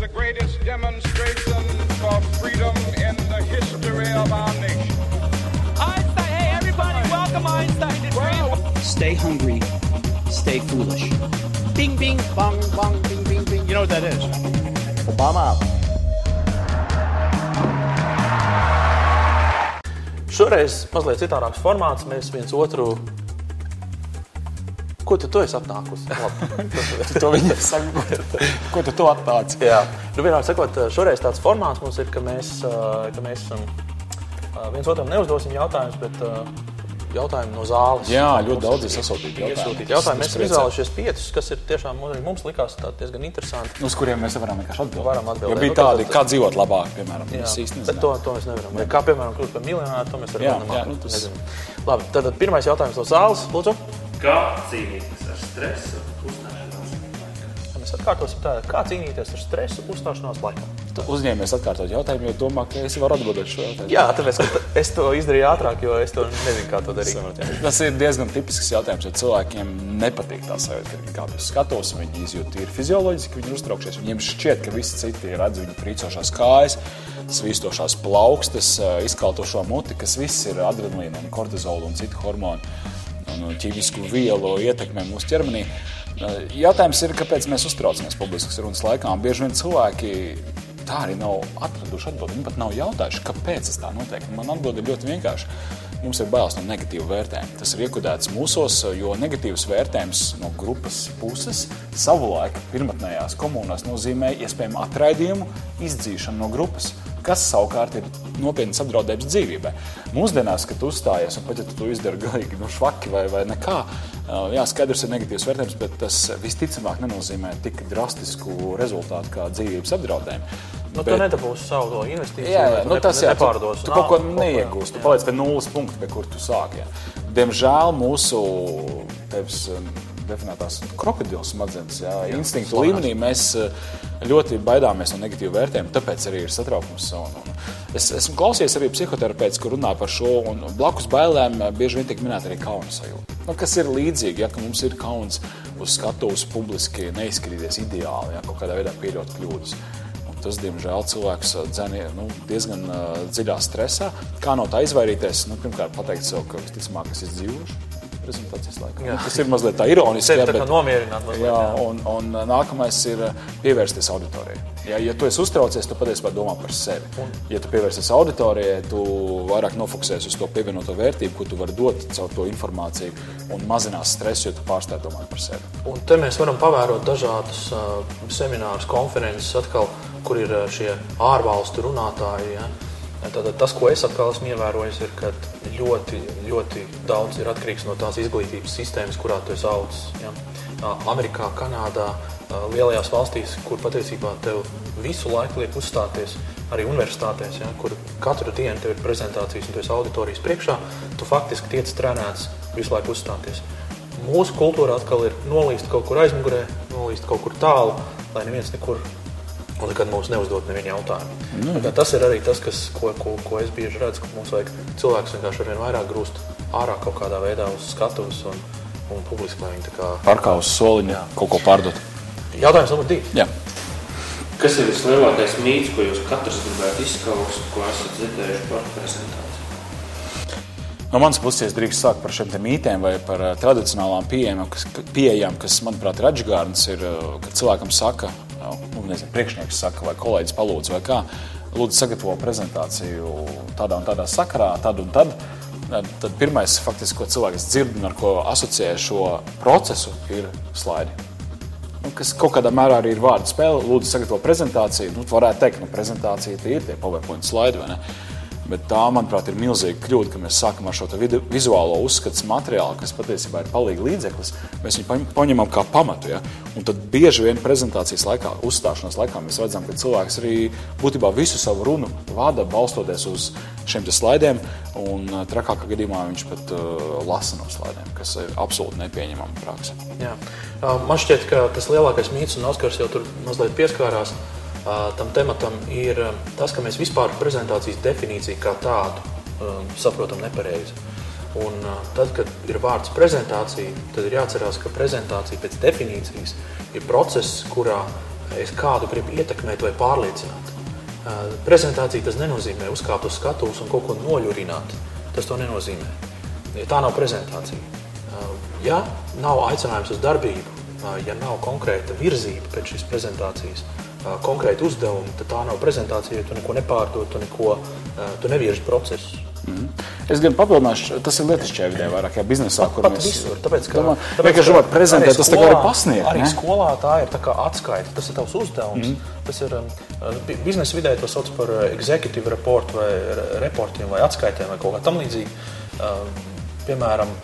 the greatest demonstration for freedom in the history of our nation. Einstein, hey everybody, welcome Einstein to Dream. Stay hungry, stay foolish. Bing, bing, bong, bong, bing, bing, bing. You know what that is? Obama. Šoreiz mazliet citādāks formāts. Mēs viens otru. Ko tu, tu esi apnākusi? Labi. To viņa saka, ko tu to atnāci? Jā, nu, vienmēr sakot, šoreiz tāds formāts mums ir, ka mēs, ka mēs viens otram neuzdosim jautājumus, bet jautājumu no zāles. Jā, ļoti daudz ir sasūtīti jautājumi. Jautājumi. Mēs Es esam izvēlējušies piecus, kas ir tiešām arī mums likās diezgan interesanti. Uz kuriem mēs varam vienkārši atbildēt. Varam atbildēt. Jo bija Nu, tādi, kā dzīvot labāk, piemēram. Jā, bet to, to mēs nevaram. Vai kā piemēram kļūt par miljonāru, to mēs Jā, varam jā, nu, tas- tas... Labi, tad pirmais jautājums no zāles. Lūdzu, Kā cīnīties ar stresu uzstāšanās? mēs atkārtosim tā, kā cīnīties ar stresu uzstāšanās laikā. Tu uzņēmies atkārtot jautājumu, jo domā, ka es varu atbildēt šo jautājumu. Jā, tāpēc es to izdarīju ātrāk, jo es to nezinu, kā to darīt. Tas ir diezgan tipisks jautājums, jo cilvēkiem nepatīk tā sajūta, ka viņi kāpj uz skatuves, viņi izjūt tīri fizioloģiski, viņi ir uztraukšies. Viņiem šķiet, ka visi citi redz viņu trīcošās kājas, svīstošās plaukstas, izkaltošo muti, kas viss ir adrenalīna, un kortizola un citu hormonu un ķīmisku vielu ietekmē mūsu ķermenī. Jautājums ir, kāpēc mēs uztraucamies publiskas runas laikā? Bieži vien cilvēki tā arī nav atraduši atbildi. Viņi pat nav jautājuši, kāpēc tas tā notiek. Man atbilde ir ļoti vienkārša. Mums ir bailes no negatīva vērtējuma. Tas ir iekodēts mūsos, jo negatīvs vērtējums no grupas puses savulaik pirmotnējās komunās nozīmēja iespējamu atraidījumu, izdzīšanu no grupas kas savukārt ir nopietns apdraudējums dzīvībai. Mūsdienās, kad tu uzstājies, un pat ja tu izdari galīgi no švaki vai, vai nekā, jā, skaidrs ir negatīvs vērtējums, bet tas visticamāk nenozīmē tik drastisku rezultātu kā dzīvības apdraudējumu. Nu, tu nedabūsi savu investīciju. Jā, jā tu nu, ne- tas jā, tu, nepārdosi tu kaut ko neiegūsi. Tu paliec pie nulles punkta, pie kur tu sāki. Diemžēl mūsu tevis, definētās krokodila smadzenes, jā, jā, instinktu slavenās. līmenī mēs uh, ļoti baidāmies no negatīva vērtējuma. Tāpēc arī ir satraukums. Un, un es esmu klausījies arī psihoterapeits, kur runā par šo. un Blakus bailēm uh, bieži vien tiek minēta arī kauna sajūta. Nu, kas ir līdzīgi, ja ka mums ir kauns uz skatuves publiski neizskatīties ideāli, ja kaut kādā veidā pieļaut kļūdas. Tas, diemžēl, cilvēks dzēna nu, diezgan uh, dziļā stresā. Kā no tā izvairīties? Nu, pirmkārt, pateikt sev, ka visticamāk es esmu dzīvojuši prezentācijas laikā. Jā. Tas ir mazliet tā ironiski. Sevi jā, bet- nomierināt mazliet, Jā, jā. un, un nākamais ir uh, pievērsties auditorijai. Ja, ja tu esi uztraucies, tu patiesībā domā par sevi. Ja tu pievērsies auditorijai, tu vairāk nofokusēsies uz to pievienoto vērtību, ko tu vari dot caur to informāciju, un mazinās stresu, jo tu pārstāj domāt par sevi. Un te mēs varam pavērot dažādus uh, seminārus, konferences, atkal, kur ir uh, šie ārvalstu runātāji. Ja? Tātad tas, ko es atkal esmu ievērojis, ir, ka ļoti, ļoti daudz ir atkarīgs no tās izglītības sistēmas, kurā tu esi audzis. Ja? Amerikā, Kanādā, lielajās valstīs, kur patiesībā tev visu laiku liek uzstāties, arī universitātēs, ja? kur katru dienu tev ir prezentācijas un tu esi auditorijas priekšā, tu faktiski tiec trenēts visu laiku uzstāties. Mūsu kultūra atkal ir nolīsta kaut kur aizmugurē, nolīsta kaut kur tālu, lai neviens nekur un nekad mums neuzdod nevienu jautājumu. Nu, tas ir arī tas, kas, ko, ko, ko es bieži redzu, ka mums vajag cilvēks vienkārši ar vien vairāk grūst ārā kaut kādā veidā uz skatuves un, un publiski, lai viņi tā kā... Pārkā uz soliņa kaut ko pārdot. Jautājums numur divi. Jā. Kas ir vislielākais mīts, ko jūs katrs gribētu izskaust, ko esat dzirdējuši par prezentāciju? No manas puses, drīkst sākt par šiem mītiem vai par uh, tradicionālām pieejām, kas, pieejām, kas manuprāt, ir atgādājums, ir, uh, kad cilvēkam saka, nu, nezinu, priekšnieks saka, vai kolēģis palūdz, vai kā, lūdzu, sagatavo prezentāciju tādā un tādā sakarā, tad un tad. Tad pirmais, faktiski, ko cilvēks dzird un ar ko asociē šo procesu, ir slaidi. Nu, kas kaut kādā mērā arī ir vārdu spēle. Lūdzu, sagatavo prezentāciju. Nu, varētu teikt, ka nu, prezentācija tie ir tie PowerPoint slaidi. vai ne? Bet tā, manuprāt, ir milzīga kļūda, ka mēs sākam ar šo vizuālo uzskatu materiālu, kas patiesībā ir palīga līdzeklis. Mēs viņu paņem- paņemam kā pamatu. Ja? Un tad bieži vien prezentācijas laikā, uzstāšanās laikā, mēs redzam, ka cilvēks arī būtībā visu savu runu vada balstoties uz šiem slaidiem. Un trakākā gadījumā viņš pat uh, lasa no slaidiem, kas ir absolūti nepieņemama praksa. Jā. Man šķiet, ka tas lielākais mīts, un Oskars jau tur mazliet pieskārās ā, tam tematam, ir tas, ka mēs vispār prezentācijas definīciju kā tādu saprotam nepareizi. Un, tad, kad ir vārds prezentācija, tad ir jāatcerās, ka prezentācija pēc definīcijas ir process, kurā es kādu gribu ietekmēt vai pārliecināt. Prezentācija tas nenozīmē uzkāpt uz skatuves un kaut ko noļurināt. Tas to nenozīmē. Ja tā nav prezentācija. Ja nav aicinājums uz darbību, ja nav konkrēta virzība pēc šīs prezentācijas, konkrēti uzdevumi, tad tā nav prezentācija, jo tu neko nepārdod, tu, neko, tu nevirzi procesu. Es gan papildināšu, tas ir lietišķajā vidē, vairāk kā biznesā, kur Pat mēs visur, tāpēc, ka, domā, vienkārši domāt, prezentēt, tas tā kā arī pasniegt. Arī ne? skolā tā ir tā kā atskaita, tas ir tavs uzdevums. Mm. Tas ir um, bi- biznesa vidē to sauc par executive report vai re- reportiem vai atskaitēm vai kaut kā tam līdzīgi. Piemēram,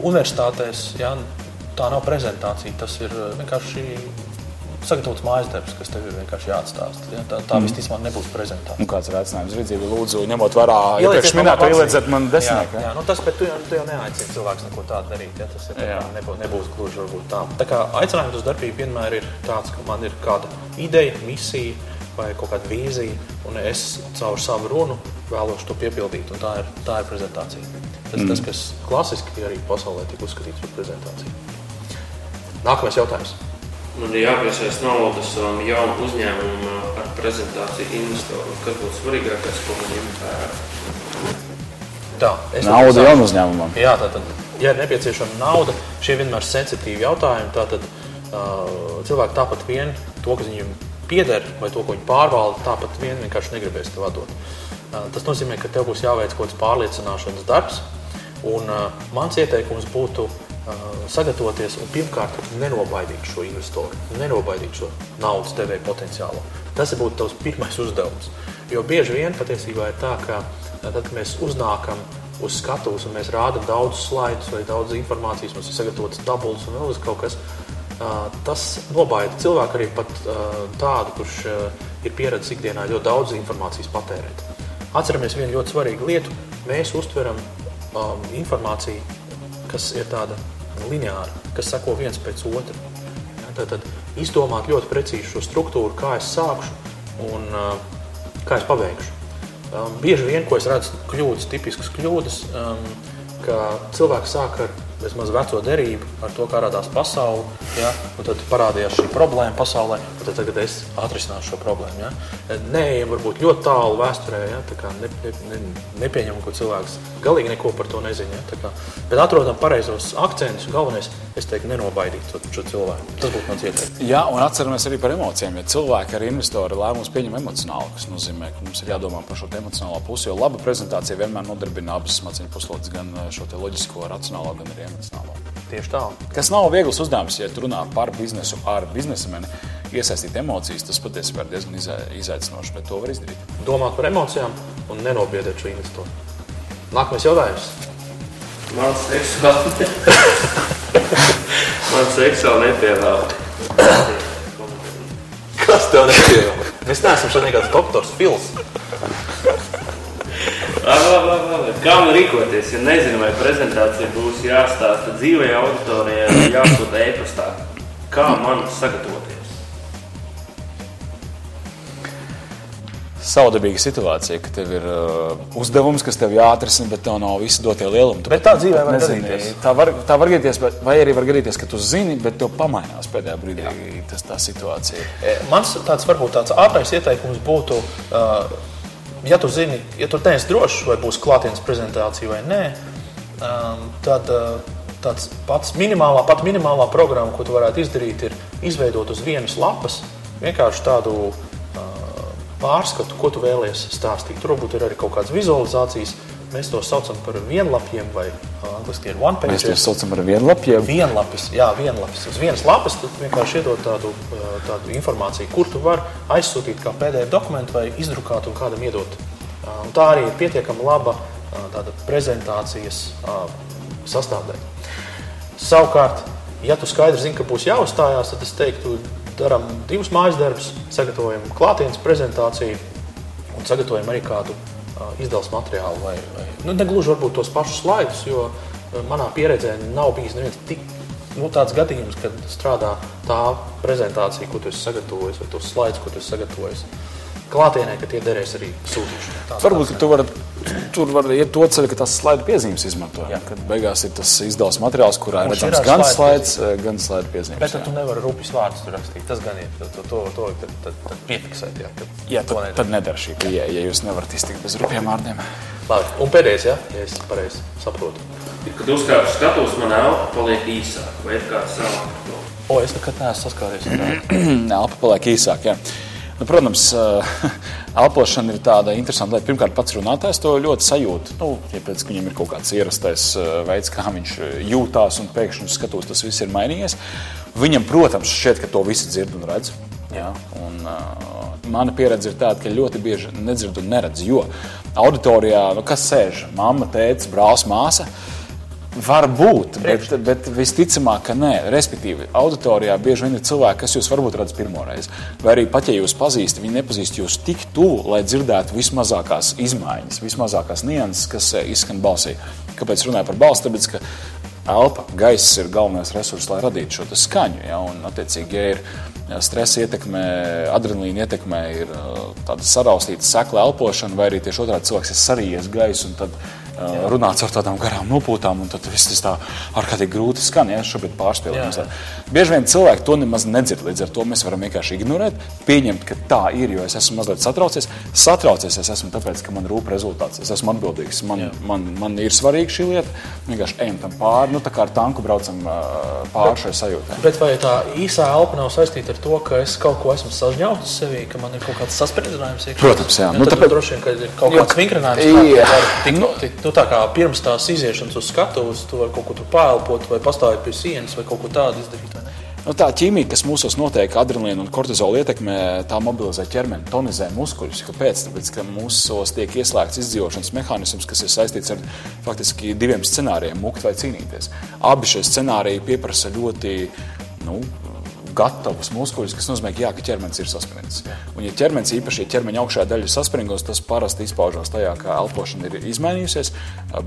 universitātēs jā, tā nav prezentācija, tas ir vienkārši sagatavots mājas darbs, kas tev ir vienkārši jāatstāsta. Ja? Tā, tā mm. visticamāk nebūs prezentācija. Nu, kāds ir aicinājums rīcība? Lūdzu, ņemot vērā iepriekš man minēto, ielieciet man Jā, desmitnieku. jā, nu tas, bet tu tu jau neaicini cilvēks neko tādu darīt. Ja? Tas ir, tā Jā. nebūs, nebūs gluži varbūt tā. Tā kā aicinājums uz darbību vienmēr ir tāds, ka man ir kāda ideja, misija vai kaut kāda vīzija, un es caur savu runu vēlos to piepildīt. Tā ir, tā ir prezentācija. Tas ir mm. tas, kas klasiski arī pasaulē tiek uzskatīts par prezentāciju. Nākamais jautājums. Man ir jāpiesaista nauda savam jaunam uzņēmumam ar prezentāciju investoram. Kas būtu svarīgākais, ko man ņemt vērā? Tā, es Nauda jaunu uzņēmumam. Jā, tātad, ja ir nepieciešama nauda, šie vienmēr ir sensitīvi jautājumi. Tātad uh, cilvēki tāpat vien to, kas viņiem pieder, vai to, ko viņi pārvalda, tāpat vien vienkārši negribēs tev atdot. Uh, tas nozīmē, ka tev būs jāveic kaut kāds pārliecināšanas darbs. Un, uh, mans ieteikums būtu uh, sagatavoties un pirmkārt nenobaidīt šo investoru, nenobaidīt šo naudas devēju potenciālu. Tas būtu tavs pirmais uzdevums. Jo bieži vien patiesībā ir tā, ka tad, kad mēs uznākam uz skatuves un mēs rādām daudz slaidus vai daudz informācijas, mums ir sagatavotas tabulas un vēl kaut kas. ā, Tas nobaida cilvēku arī pat tādu, kurš ir pieredzējis ikdienā ļoti daudz informācijas patērēt. Atceramies vienu ļoti svarīgu lietu. Mēs uztveram um, informāciju, kas ir tāda lineāra, kas seko viens pēc otra. Ja, tad, tad izdomāt ļoti precīzi šo struktūru, kā es sākšu un uh, kā es pabeigšu. Um, bieži vien, ko es redzu, kļūdas, tipiskas kļūdas, um, ka cilvēks sāk ar vismaz veco derību, ar to, kā radās pasaule. Ja, un tad parādījās šī problēma pasaulē, un tad tagad es atrisināšu šo problēmu. Ja. Neejam varbūt ļoti tālu vēsturē, ja, tā kā ne, ne, ne, nepieņemam, ka cilvēks galīgi neko par to nezina. Ja, kā, bet atrodam pareizos akcentus un galvenais, es teiktu, nenobaidīt to, šo cilvēku. Tas būtu mans ieteikums. Jā, un atceramies arī par emocijām. Ja cilvēki ar investoru lēmumus pieņem emocionāli, kas nozīmē, ka mums ir jādomā par šo emocionālo pusi. Jo laba prezentācija vienmēr nodarbina abas smadzeņu puslodes, gan eh, šo loģisko, racionālo, gan arī emocionālo. Tieši tā. Kas nav viegls uzdevums, ja tu runā par biznesu ar biznesmeni, iesaistīt emocijas, tas patiesībā ir diezgan izai- izaicinoši, bet to var izdarīt. Domāt par emocijām un nenobiedēt šo investoru. Nākamais jautājums. Man seksuāli, man seksuāli nepievēl. Kas tev nepieņem? Mēs neesam šodien kāds doktors Fils. Kā man rīkoties, ja nezinu, vai prezentācija būs jāstāsta dzīvē auditorijai vai jāsūta e-pastā? Kā man sagatavoties? Saudabīga situācija, ka tev ir uh, uzdevums, kas tev jāatrisina, bet tev nav visi dotie lielumi. Tu Bet tā dzīvē var gadīties. Tā var, tā var gadīties, bet- vai arī var gadīties, ka tu zini, bet tev pamainās pēdējā brīdī tas, tā situācija. E, Mans tāds varbūt tāds ātrais ieteikums būtu, uh, ja tu zini, ja tu neesi drošs, vai būs klātienes prezentācija vai nē, um, tad uh, tāds pats minimālā, pat minimālā programma, ko tu varētu izdarīt, ir izveidot uz vienas lapas vienkārši tādu uh, pārskatu, ko tu vēlies stāstīt. Tur varbūt ir arī kaut kādas vizualizācijas. Mēs to saucam par vienlapiem vai tie ir one Mēs page. to saucam par vienlapiem. Vienlapis, jā, vienlapis. Uz vienas lapas tu vienkārši iedod tādu, tādu informāciju, kur tu vari aizsūtīt kā PDF dokumentu vai izdrukāt un kādam iedot. Un tā arī ir pietiekami laba tāda prezentācijas sastāvdaļa. Savukārt, ja tu skaidri zini, ka būs jāuzstājās, tad es teiktu, darām divus mājas darbus, sagatavojam klātienes prezentāciju un sagatavojam arī kādu izdevuma materiālu. Vai, vai, nu, ne gluži varbūt tos pašus slaidus, jo uh, manā pieredzē nav bijis neviens tik nu, tāds gadījums, kad strādā tā prezentācija, ko tu esi sagatavojis, vai tos slaidus, ko tu esi sagatavojis. Klātienē, ka tie derēs arī sūtīšanai. Varbūt tu vari tur var iet to ceļu, ka tas slaidu piezīmes izmanto. Jā. Kad beigās ir tas izdevums materiāls, kurā ir redzams gan slaids, gan slaidu piezīmes. Bet jā. tu nevari rupjas vārdus tur rakstīt. Tas gan ir. To, to, to tad, tad, tad piefiksēt. Jā, tad, Jā, tad, nedara. tad nedara šī pieeja, ja jūs nevarat iztikt bez rupjiem vārdiem. Labi. Un pēdējais, ja, ja es pareizi saprotu. Kad uzkāpju skatos, man elpa paliek īsāka. Vai ir kāds to? O, es nekad neesmu saskāries ar tādu. Elpa paliek īsāk. Jā. Nu, protams, eh, elpošana ir tāda interesanta lieta. Pirmkārt, pats runātājs to ļoti sajūt. Nu, ja pēc, ka viņam ir kaut kāds ierastais eh, veids, kā viņš eh, jūtās, un pēkšņi skatos tas viss ir mainījies. Viņam, protams, šķiet, ka to visi dzird un redz. Jā, un, uh, mana pieredze ir tāda, ka ļoti bieži nedzird un neredz. Jo auditorijā, nu, kas sēž, mamma, tēvs, brālis, māsa. Var būt, bet, bet visticamāk, ka nē. Respektīvi, auditorijā bieži vien ir cilvēki, kas jūs varbūt redz pirmo reizi. Vai arī pat ja jūs pazīstat, viņi nepazīst jūs tik tuvu, lai dzirdētu vismazākās izmaiņas, vismazākās nianses, kas eh, izskan balsī. Kāpēc runāju par balsi? Tāpēc, ka elpa, gaiss ir galvenais resurs, lai radītu šo skaņu. Ja? Un, attiecīgi, ja ir stresa ietekme, adrenalīna ietekme, ir uh, tāda saraustīta sekla elpošana, vai arī tieši otrādi cilvēks ir sarījies gaisu un tad uh, runāts ar tādām garām nopūtām, un tad viss tas tā ārkārtīgi grūti skan. Ja? Šobrīd pārspīlējums. Bieži vien cilvēki to nemaz nedzird, līdz ar to mēs varam vienkārši ignorēt, pieņemt, ka tā ir, jo es esmu mazliet satraucies. Satraucies es esmu tāpēc, ka man rūp rezultāts, es esmu atbildīgs, man, man, man ir svarīga šī lieta, vienkārši ejam tam pāri, nu tā kā ar tanku braucam pāri šai sajūtai. Bet vai tā īsā elpa nav saistīta ar to, ka es kaut ko esmu sažņauts sevī, ka man ir kaut kāds saspringzinājums? iekšā? Protams, jā. Nu, Nu, tāpēc- droši vien, ka ir kaut kāds vingrinājums. Jā. kā var tikt- tikt- Nu, tā kā pirms tās iziešanas uz skatuves, tu vari kaut ko tur pāelpot vai pastāvēt pie sienas vai kaut ko tādu izdarīt. Nu, tā ķīmija, kas mūsos notiek, adrenalīna un kortizola ietekmē, tā mobilizē ķermeni, tonizē muskuļus. Kāpēc? Tāpēc, ka mūsos tiek ieslēgts izdzīvošanas mehānisms, kas ir saistīts ar faktiski diviem scenārijiem - mukt vai cīnīties. Abi šie scenāriji pieprasa ļoti nu, gatavus muskuļus, kas nozīmē, ka, jā, ka ķermenis ir saspringts. Un, ja ķermenis īpaši ja ķermeņa augšā daļa ir saspringta, tas parasti izpaužās tajā, ka elpošana ir izmainījusies,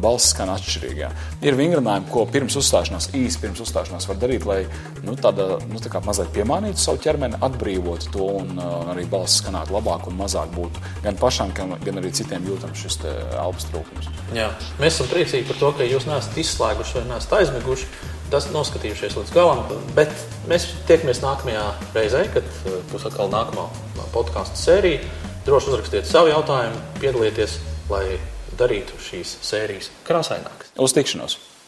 balss skan atšķirīgi. jā. Ir vingrinājumi, ko pirms uzstāšanās, īsi pirms uzstāšanās var darīt, lai nu, tāda, nu, tā kā mazliet piemānītu savu ķermeni, atbrīvotu to un, uh, un arī balss skanētu labāk un mazāk būtu gan pašam, gan, gan arī citiem jūtams šis te elpas trūkums. Jā. Mēs esam priecīgi par to, ka jūs neesat izslēguši vai neesat aizmiguši. Tas noskatījušies līdz galam, bet mēs tiekamies nākamajā reizē, kad uh, būs atkal nākamā podkāstu sērija. Droši uzrakstiet savu jautājumu, piedalieties, lai darītu šīs sērijas krāsainākas. Uz tikšanos!